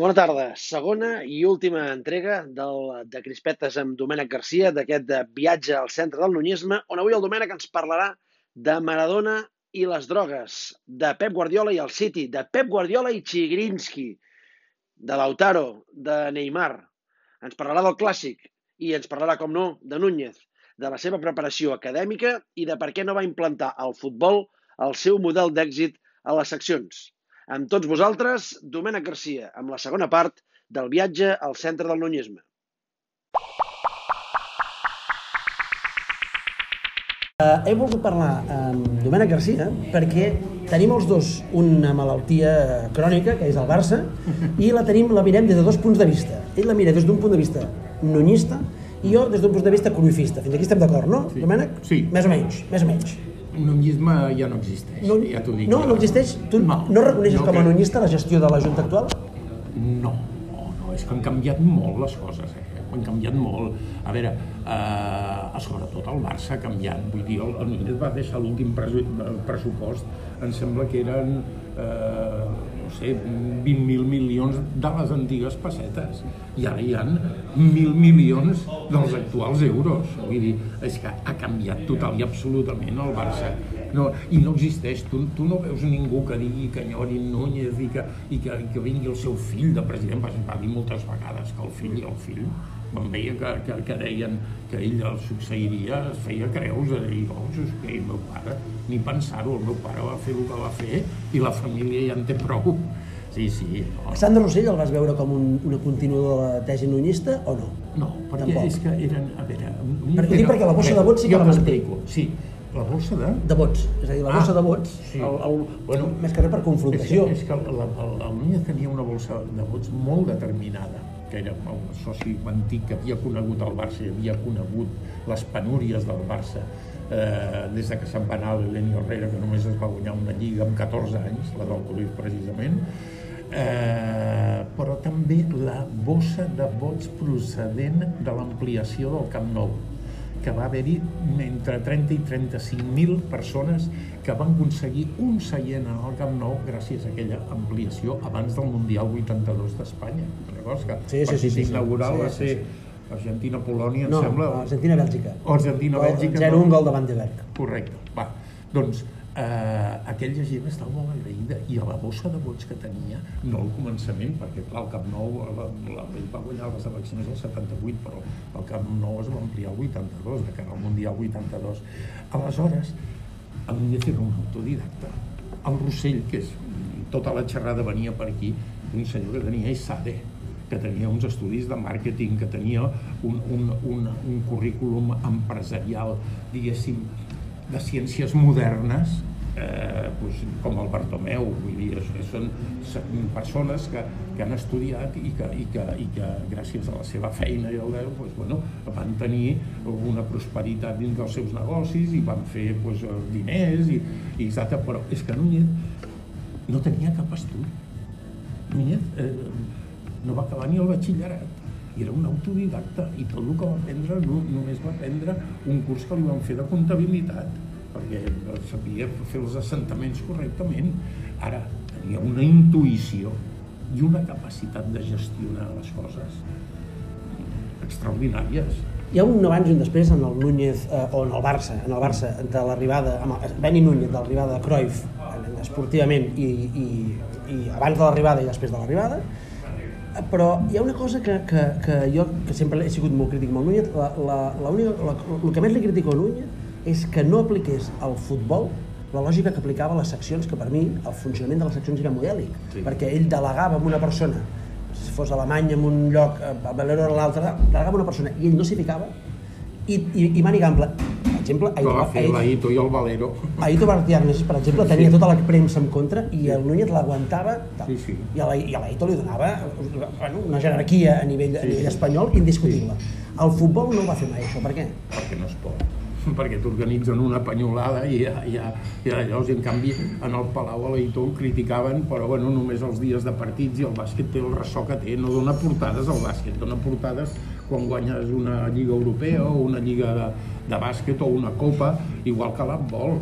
Bona tarda. Segona i última entrega del de Crispetes amb Domènec Garcia, d'aquest de viatge al centre del nunyisme, on avui el Domènec ens parlarà de Maradona i les drogues, de Pep Guardiola i el City, de Pep Guardiola i Chigrinsky, de Lautaro, de Neymar. Ens parlarà del clàssic i ens parlarà, com no, de Núñez, de la seva preparació acadèmica i de per què no va implantar al futbol el seu model d'èxit a les seccions. Amb tots vosaltres, Domènec Garcia, amb la segona part del viatge al centre del nunyisme. Uh, he volgut parlar amb Domènec Garcia perquè tenim els dos una malaltia crònica, que és el Barça, i la tenim la mirem des de dos punts de vista. Ell la mira des d'un punt de vista nunyista i jo des d'un punt de vista cruifista. Fins aquí estem d'acord, no, sí. Domènec? Sí. Més o menys, més o menys. Nunyisme ja no existeix, No, ja t'ho dic. no, no existeix? Tu no, no reconeixes no com a crec. nunyista la gestió de la Junta actual? No, no, no, és que han canviat molt les coses, eh? han canviat molt. A veure, eh, sobretot el Barça ha canviat, vull dir, el, el Núñez va deixar l'últim presu- pressupost, em sembla que eren, eh, sé, 20.000 milions de les antigues pessetes, i ara hi ha 1.000 milions dels actuals euros. Vull dir, és que ha canviat total i absolutament el Barça. No, I no existeix, tu, tu no veus ningú que digui que enyori Núñez i que, i que, i que vingui el seu fill de president, va, dir moltes vegades que el fill i el fill, quan veia que, que, que deien que ell el succeiria, es feia creus de dir, oh, és que el meu pare, ni pensar-ho, el meu pare va fer el que va fer i la família ja en té prou. Sí, sí, no, Sandro Rossell el vas veure com un, una continuadora de la tesi nunyista o no? no perquè Tampoc. és que eren, a veure... Ho dic perquè la bossa de vots sí que la manté. sí, la bossa de... De vots, és a dir, la Ah, bossa de vots, sí. el, el, Bueno, més que res per confrontació. És que, és que el, el, el Núñez tenia una bolsa de vots molt determinada, que era el soci antic que havia conegut el Barça i havia conegut les penúries del Barça eh, des de que se'n va anar l'Elenio Herrera, que només es va guanyar una lliga amb 14 anys, la del Cruyff precisament, eh, però també la bossa de vots procedent de l'ampliació del Camp Nou que va haver-hi entre 30 i 35.000 persones que van aconseguir un seient en el Camp Nou gràcies a aquella ampliació abans del Mundial 82 d'Espanya. Recordes que Sí, sí, sí, partit sí, sí. inaugural Sí, va sí, ser sí. Argentina-Polònia, em No, sembla? Argentina-Bèlgica. O Argentina-Bèlgica. 0-1 gol de Van de Berg. Correcte. Va, doncs eh, aquella gent estava molt agraïda i a la bossa de vots que tenia, no al començament, perquè clar, el Camp Nou la, la, ell va guanyar les eleccions del 78, però el Camp Nou es va ampliar al 82, de cara al Mundial 82. Aleshores, el Núñez era un autodidacta. El Rossell, que és, tota la xerrada venia per aquí, un senyor que tenia ISADE, que tenia uns estudis de màrqueting, que tenia un, un, un, un currículum empresarial, diguéssim, de ciències modernes, eh, doncs, com el Bartomeu, vull dir, són, persones que, que han estudiat i que, i, que, i que gràcies a la seva feina i el, doncs, bueno, van tenir una prosperitat dins dels seus negocis i van fer doncs, diners i, i exacte, però és que Núñez no tenia cap estudi. Núñez eh, no va acabar ni el batxillerat i era un autodidacta i tot el que va aprendre no, només va aprendre un curs que li van fer de comptabilitat perquè sabia fer els assentaments correctament. Ara, tenia una intuïció i una capacitat de gestionar les coses extraordinàries. Hi ha un abans i un després en el Núñez, eh, o en el Barça, en el Barça de l'arribada, amb el- Benny Núñez, de l'arribada de Cruyff, eh, esportivament, i, i, i abans de l'arribada i després de l'arribada, però hi ha una cosa que, que, que jo, que sempre he sigut molt crític amb el Núñez, la, la, la única, la, el que més li critico a Núñez és que no apliqués al futbol la lògica que aplicava a les seccions, que per mi el funcionament de les seccions era modèlic, Sí. perquè ell delegava en una persona, si fos a Alemanya en un lloc, a Valero en l'altre, delegava una persona. I ell no s'hi ficava, i, i, i Mani Gamble, exemple, Que va fer Aito, l'Aito i el Valero. Aito Bartiarnes, per exemple, tenia Sí. tota la premsa en contra i el Núñez l'aguantava. Sí, sí. i a la- i a l'Aito li donava bueno, una jerarquia a nivell, a Sí, nivell sí. espanyol indiscutible. El futbol no va fer mai, això. Per què? perquè no es pot perquè t'organitzen una penyolada i, ja, i llavors, i en canvi, en el Palau a l'Aitó ho criticaven, però bueno, només els dies de partits i el bàsquet té el ressò que té, no dona portades al bàsquet, dona portades quan guanyes una lliga europea o una lliga de, de bàsquet o una copa, igual que l'handbol.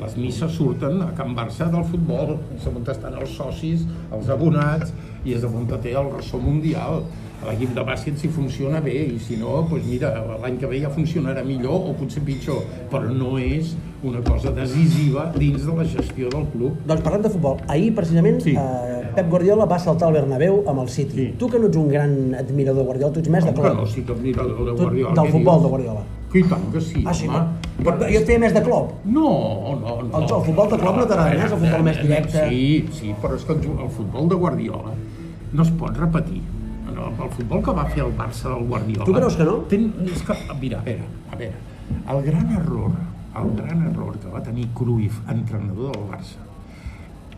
Les misses surten a Can Barça del futbol, on estan els socis, els abonats, i és on té el ressò mundial l'equip de bàsquet si funciona bé i si no, doncs mira, l'any que ve ja funcionarà millor o potser pitjor, però no és una cosa decisiva dins de la gestió del club. Doncs parlem de futbol. Ahir, precisament, Sí. eh, Pep Guardiola va saltar al Bernabéu amb el City. Sí. Tu que no ets un gran admirador de Guardiola, tu ets més de Com club. no, sí que mira de Tu, Guardiola. del què futbol dius? de Guardiola. I tant que sí, Ah, sí, home. no? Jo, jo et feia més de club. No, no, no. El- el futbol de club no t'agrada més, el futbol més directe. Sí, sí, però és que el, el futbol de Guardiola no es pot repetir. No, el futbol que va fer el Barça del Guardiola... Tu creus que no? Ten, és que, mira, a veure, a veure, el gran error, el gran error que va tenir Cruyff, entrenador del Barça,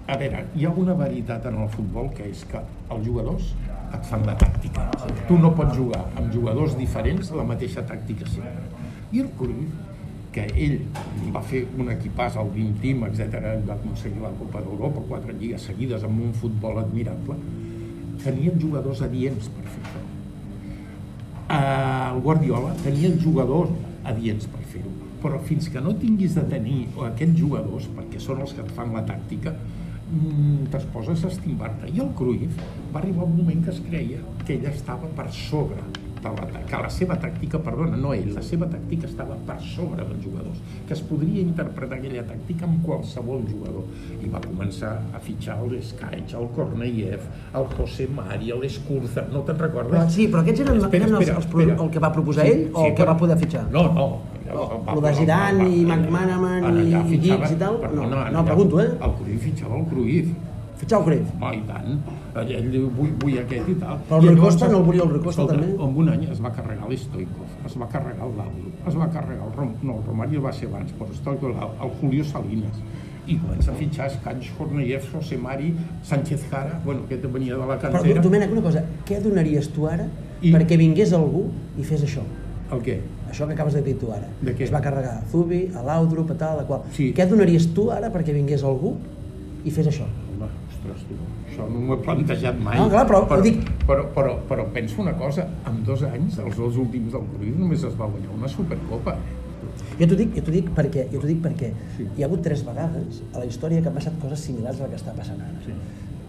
a veure, hi ha una veritat en el futbol que és que els jugadors et fan la tàctica. Tu no pots jugar amb jugadors diferents la mateixa tàctica sempre. I el Cruyff, que ell va fer un equipàs al 20 Team, etc, va aconseguir la Copa d'Europa, quatre lligues seguides amb un futbol admirable, tenien jugadors adients per fer això. El Guardiola tenia jugadors adients per fer-ho, però fins que no tinguis de tenir aquests jugadors, perquè són els que et fan la tàctica, mm, t'es a estimbar-te. I el Cruyff va arribar un moment que es creia que ell estava per sobre de la, tà- que la seva tàctica, perdona, no ell, la seva tàctica estava per sobre dels jugadors, que es podria interpretar aquella tàctica amb qualsevol jugador. I va començar a fitxar el Skaich, el Korneyev, el José Mari, l'Escurza, no te'n recordes? Però, sí, però aquests eren, Espera, eren els, espera, els, espera. el que va proposar ell o el que però- va poder fitxar? No, no. Lo de Zidane i McManaman i Giggs i tal? Perdona, No, no, pregunto, eh? El Cruyff fitxava el Cruyff. Fitxar el Cruyff. Oh, i tant. Ell, diu, vull, vull aquest i tal. Però el I Rui llavors, Costa no el volia el Rui Costa, escolta, també? En un any es va carregar l'Stoikov, es va carregar el Lauro, es va carregar el Rom... No, el Romario va ser abans, però Stoikov, el, el Julio Salinas. I comença a fitxar Korneyev, José Mari, Sánchez Jara, bueno, aquest venia de la Però, cantera. Domènec, una cosa, què donaries tu ara I- perquè vingués algú i fes això? El què? Això que acabes de dir tu ara. De què? Es va carregar a Zubi, a l'Audrup, a tal, a qual. Sí. Què donaries tu ara perquè vingués algú i fes això? Ostres, tu, això no m'ho he plantejat mai. No, clar, però però, dic- però, però, però penso una cosa, en dos anys, els dos últims del Cruyff, només es va guanyar una Supercopa. Jo t'ho dic, jo dic perquè, jo dic perquè Sí. hi ha hagut tres vegades a la història que han passat coses similars a la que està passant ara. Sí.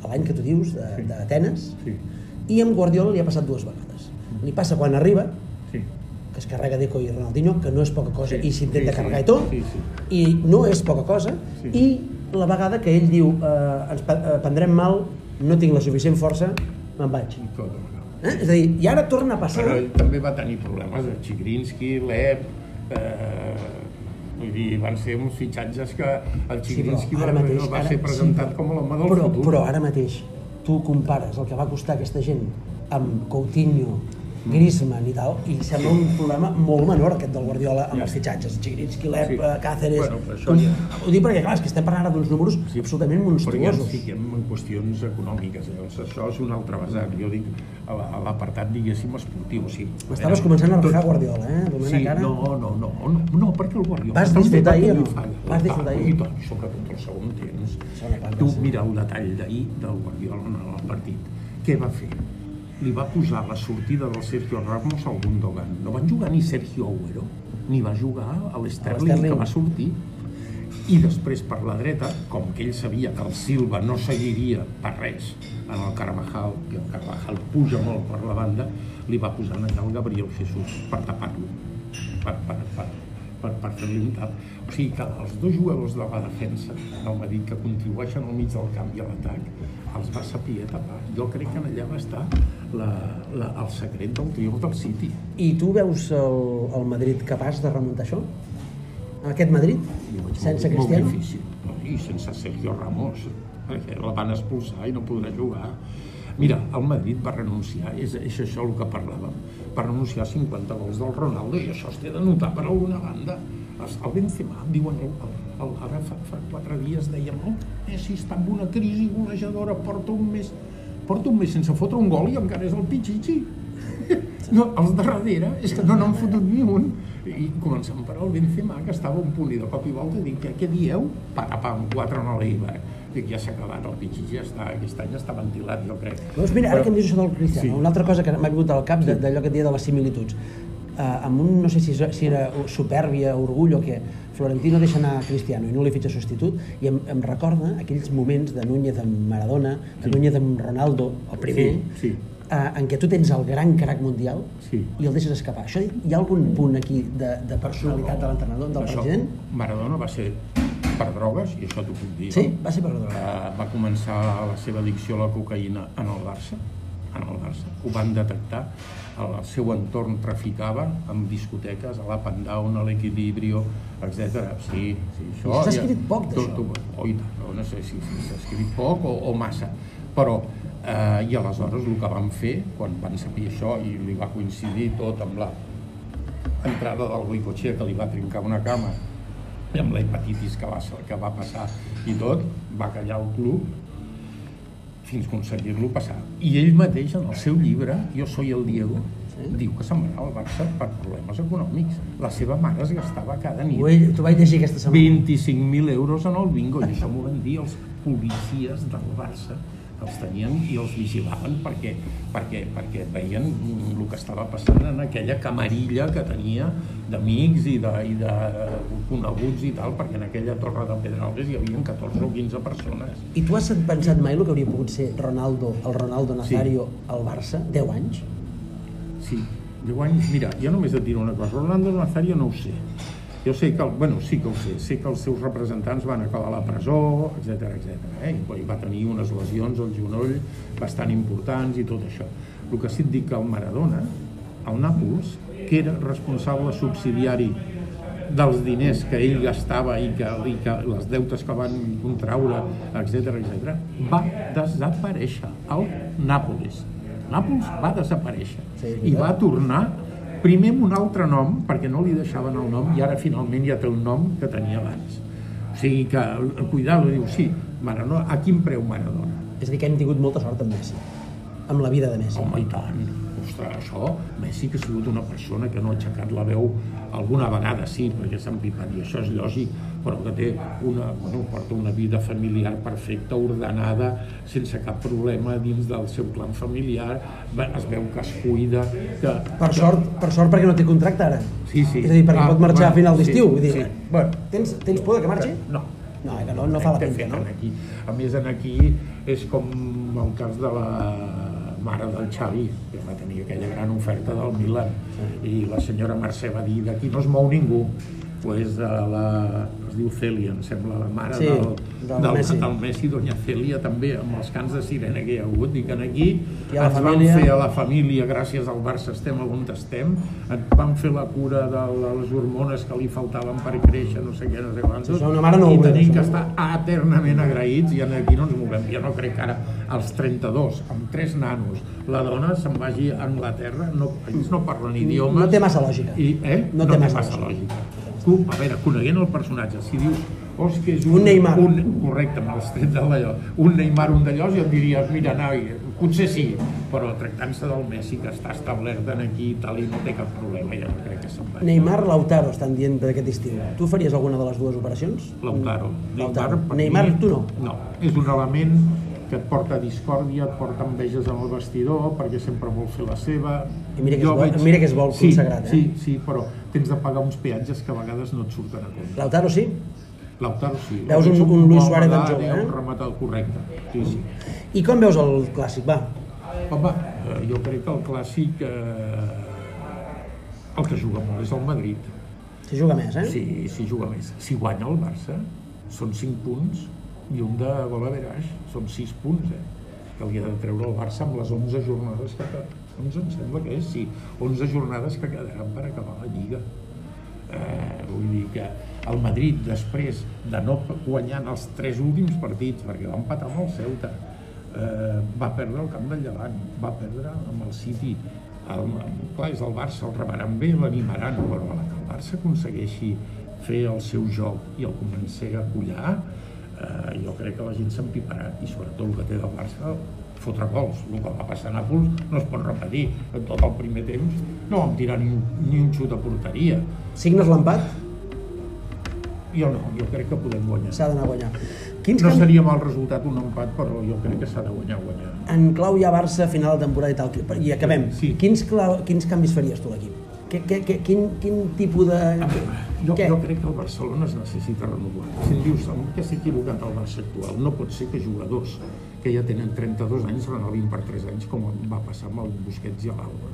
L'any que tu dius, de- Sí. d'Atenes, Sí, i amb Guardiola li ha passat dues vegades. Li passa quan arriba, sí. que es carrega Deco i Ronaldinho, que no és poca cosa, Sí, i s'intenta sí, sí, carregar i tot, sí, sí. i no és poca cosa, Sí. i la vegada que ell diu eh, ens eh, prendrem mal, no tinc la suficient força, me'n vaig. Eh? És a dir, i ara torna a passar... Però ell també va tenir problemes de Chigrinsky, Lep, eh, vull dir, van ser uns fitxatges que el Chigrinsky ara va, mateix, va ara- ser presentat sí. com l'home del però, futur. Però ara mateix tu compares el que va costar aquesta gent amb Coutinho, Griezmann i tal, i sembla un problema molt menor aquest del Guardiola amb Ja. els fitxatges, Chigrinsky, Lep, Sí. sí. Cáceres... Bueno, això ja- Ho dic perquè, clar, és que estem parlant ara d'uns números Sí, absolutament Però ja monstruosos. fiquem en qüestions econòmiques, llavors això és un altre vessant. Jo dic a la- a l'apartat, diguéssim, esportiu. O sigui, M'estaves eh, començant a tot- rajar Guardiola, eh? Domènec, Sí, ara... no, no, no, no, no, perquè el Guardiola... Vas disfrutar ahir no? Vas disfrutar Ah, ahir? I tant, sobretot el segon temps. Tu mira el detall d'ahir del Guardiola en el partit. Què va fer? Li va posar la sortida del Sergio Ramos al Gundogan. No van jugar ni Sergio Agüero, ni va jugar a l'Sterling que va sortir. I després per la dreta, com que ell sabia que el Silva no seguiria per res en el Carvajal, que el Carvajal puja molt per la banda, li va posar allà el Gabriel Jesús per tapar-lo, per, per, per, per, per fer-li un tap. O sigui que els dos jugadors de la defensa del Madrid que contribueixen al mig del camp i a l'atac els va saber tapar. Jo crec que allà va estar la, la, el secret del triomf del City. I tu veus el, el Madrid capaç de remuntar això? Aquest Madrid? Sense molt, Cristiano? Molt difícil. No, I sense Sergio Ramos, perquè la van expulsar i no podrà jugar. Mira, el Madrid va renunciar, és, és això el que parlàvem, va renunciar a 50 gols del Ronaldo i això es té de notar per alguna banda. El Benzema, diuen, el, el, el, ara fa, fa quatre dies dèiem, oh, Messi està en una crisi golejadora, porta un mes, porta un mes sense fotre un gol i encara és el pitxitxi. No, els de darrere és que no n'han fotut ni un. I començant per el Benzema, que estava un punt i de cop i volta dic, què, què dieu? Patapam, quatre en l'Eibar. Dic, ja s'ha acabat, el Pichichi ja està, aquest any està ventilat, jo crec. Doncs mira, ara que em dius això del Cristiano, Sí. una altra cosa que m'ha vingut al cap de- d'allò que et deia de les similituds. eh, amb un, no sé si, si era supèrbia, orgull o què, Florentino deixa anar Cristiano i no li fitxa substitut i em, em recorda aquells moments de Núñez amb Maradona, de sí. Núñez amb Ronaldo, el primer, Sí, sí. eh, en què tu tens el gran crac mundial Sí. i el deixes escapar. Això hi ha algun punt aquí de, de personalitat de l'entrenador, del Això, president? Maradona va ser per drogues, i això t'ho puc dir. Sí, va ser per droga. Eh, va començar la seva addicció a la cocaïna en el Barça, en el Barça. Ho van detectar, el seu entorn traficava amb discoteques, a l'Up and Down, a l'Equilibrio, etc. Sí, sí, això... I s'ha escrit poc, d'això. Oh, no, no sé si, si s'ha escrit poc o, o massa, però eh, i aleshores el que van fer, quan van saber això, i li va coincidir tot amb la entrada del Goicoechea que li va trincar una cama i amb la hepatitis que va, que va passar i tot, va callar el club fins a aconseguir-lo passar. I ell mateix, en el seu llibre, Jo soy el Diego, Sí. diu que se'n va anar al Barça per problemes econòmics. La seva mare es gastava cada nit he, t'ho vaig llegir aquesta setmana. 25.000 euros en el bingo, i això m'ho van dir els policies del Barça, els tenien i els vigilaven perquè, perquè, perquè veien mm, el que estava passant en aquella camarilla que tenia d'amics i, de, i de coneguts i tal, perquè en aquella torre de Pedralbes hi havia 14 o 15 persones. I tu has pensat mai el que hauria pogut ser Ronaldo, el Ronaldo Nazario al Barça? 10 anys? Sí, 10 anys. Mira, jo només et diré una cosa. Rolando Nazario no ho sé. Jo sé que, el, bueno, sí que ho sé, sé que els seus representants van acabar a la presó, etc etc. Eh? I va tenir unes lesions al genoll bastant importants i tot això. El que sí et dic que el Maradona, al Nàpols, que era responsable subsidiari dels diners que ell gastava i que, i que les deutes que van contraure, etc etc, va desaparèixer al Nàpolis. Nàpols va desaparèixer Sí, i va tornar primer amb un altre nom, perquè no li deixaven el nom, i ara finalment ja té el nom que tenia abans. O sigui que, el cuidado, diu, sí, Maradona, a quin preu Maradona? És a dir, que hem tingut molta sort amb Messi. Amb la vida de Messi. Home, i tant. Ostres, això, Messi que ha sigut una persona que no ha aixecat la veu alguna vegada, sí, perquè s'ha empipat, i això és lògic, però que té una, bueno, porta una vida familiar perfecta, ordenada, sense cap problema dins del seu clan familiar, es veu que es cuida, que... Per sort, per sort perquè no té contracte ara. Sí, sí. És a dir, perquè Ah, pot marxar bueno, a final d'estiu. sí, sí. bueno, tens, tens por de que marxi? No, No, que no, no fa la pinta, no? Aquí. A més, en aquí és com el cas de la mare del Xavi, que va tenir aquella gran oferta del Milan. I la senyora Mercè va dir, d'aquí no es mou ningú. pues, a la, diu Cèlia, em sembla, la mare Sí, del, del del, Messi. del Messi, doña Cèlia, també, amb els cants de sirena que hi ha hagut, i que aquí I ens família- van fer a la família, gràcies al Barça estem on estem, ens van fer la cura de les hormones que li faltaven per créixer, no sé què, no sé quantos, una mare no i tenim que no? estar eternament agraïts i aquí no ens movem. Jo no crec que ara als 32, amb tres nanos, la dona se'n vagi a Anglaterra, no, ells no parlen idiomes... No té massa lògica. I, eh? No té massa lògica. Tu, a veure, coneguent el personatge, si dius oh, és que és un, Un Neymar. Un, correcte, amb els trets d'allò. Un Neymar, un d'allò, jo et diries, mira, noi, potser sí, però tractant-se del Messi, que està establert en aquí i tal, i no té cap problema, ja crec que se'n vagi. Neymar, Lautaro estan dient d'aquest estiu. Tu faries alguna de les dues operacions? Lautaro. Lautaro. per Neymar, mi, tu no. No, és un element que et porta discòrdia, et porta enveges amb el vestidor, perquè sempre vol fer la seva. I mira que és Jo bo- mira que és bo el sí, consagrat, eh? Sí, sí, però tens de pagar uns peatges que a vegades no et surten a compte. Lautaro sí? Lautaro sí. Veus un- És un Luis Suárez en edat, jove, eh? Un rematat correcte, sí, sí. I com veus el clàssic? Va, Home, eh, jo crec que el clàssic, eh, el que juga molt és el Madrid. si juga més, eh? Sí, sí juga més. Si guanya el Barça, són 5 punts i un de gol a veraix, són 6 punts, eh? Que li ha de treure el Barça amb les 11 jornades que quedaran. 11 em sembla que és, sí. 11 jornades que quedaran per acabar la Lliga. Eh, vull dir que el Madrid, després de no guanyar els tres últims partits, perquè va empatar amb el Ceuta, eh, va perdre el camp del Llevant, va perdre amb el City, el, clar, és el Barça, el rebaran bé, l'animaran, però que el Barça aconsegueixi fer el seu joc i el comenci a collar, eh, jo crec que la gent s'empiparà, i sobretot el que té del Barça, fotre gols. El que va passar a Nàpols no es pot repetir. En tot el primer temps no vam tirar ni, un- ni un xut a porteria. Signes l'empat? Jo no, jo crec que podem guanyar. S'ha d'anar a guanyar. Quins No seria mal resultat un empat, però jo crec que s'ha de guanyar, guanyar. en clau ja Barça, final de temporada i tal, i acabem. Sí. Quins, clau, quins canvis faries tu a l'equip? Que, quin, quin tipus de... Jo, Què? jo crec que el Barcelona es necessita renovar. Si em dius "Home, que s'ha equivocat el Barça actual, no pot ser que jugadors que ja tenen 32 anys renovin per 3 anys com va passar amb el Busquets i l'Alba.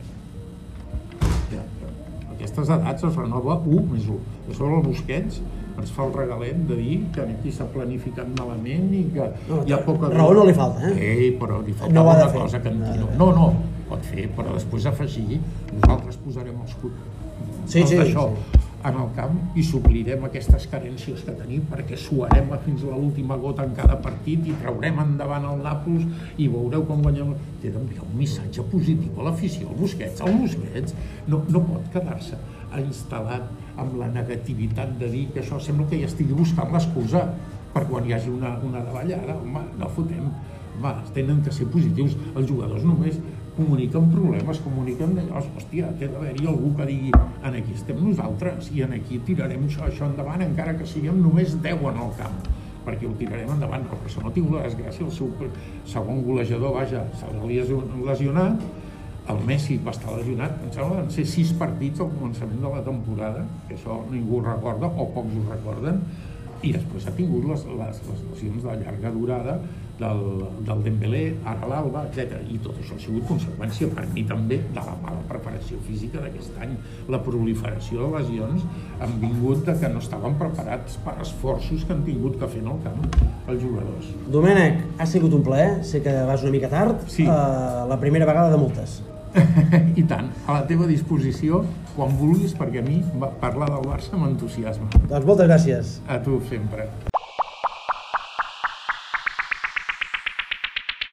Ja, ja. A aquestes edats es renova 1 més 1. A sobre el Busquets ens fa el regalet de dir que aquí s'ha planificat malament i que No, hi ha poca... raó no li falta, eh? Ei, però li falta No de una fer. cosa que No de no, no, no, pot fer, però després afegir, nosaltres posarem els Sí, tot sí, això sí. En el camp i suplirem aquestes carències que tenim perquè suarem fins a l'última gota en cada partit i traurem endavant el Nàpols i veureu com guanyem. Té d'enviar un missatge positiu a l'afició, el Busquets. El Busquets no, no pot quedar-se instal·lat amb la negativitat de dir que això sembla que ja estigui buscant l'excusa per quan hi hagi una, una davallada. Home, no fotem. Va, tenen que ser positius. Els jugadors només comuniquen problemes, comuniquen d'allò, hòstia, té d'haver-hi algú que digui en aquí estem nosaltres i en aquí tirarem això, això endavant encara que siguem només 10 en el camp perquè ho tirarem endavant, això no tingut la desgràcia, el seu segon golejador, vaja, s'ha lesionat, el Messi va estar lesionat, em sembla van ser sis partits al començament de la temporada, que això ningú recorda, o pocs ho recorden, i després ha tingut les, les, les lesions de llarga durada del, del Dembélé, ara l'Alba, etc. I tot això ha sigut conseqüència per mi també de la mala preparació física d'aquest any. La proliferació de lesions han vingut de que no estaven preparats per esforços que han tingut que fer en el camp els jugadors. Domènec, ha sigut un plaer, sé que vas una mica tard, Sí. eh, la primera vegada de moltes. I tant, a la teva disposició quan vulguis, perquè a mi parlar del Barça m'entusiasma. Doncs moltes gràcies. A tu sempre.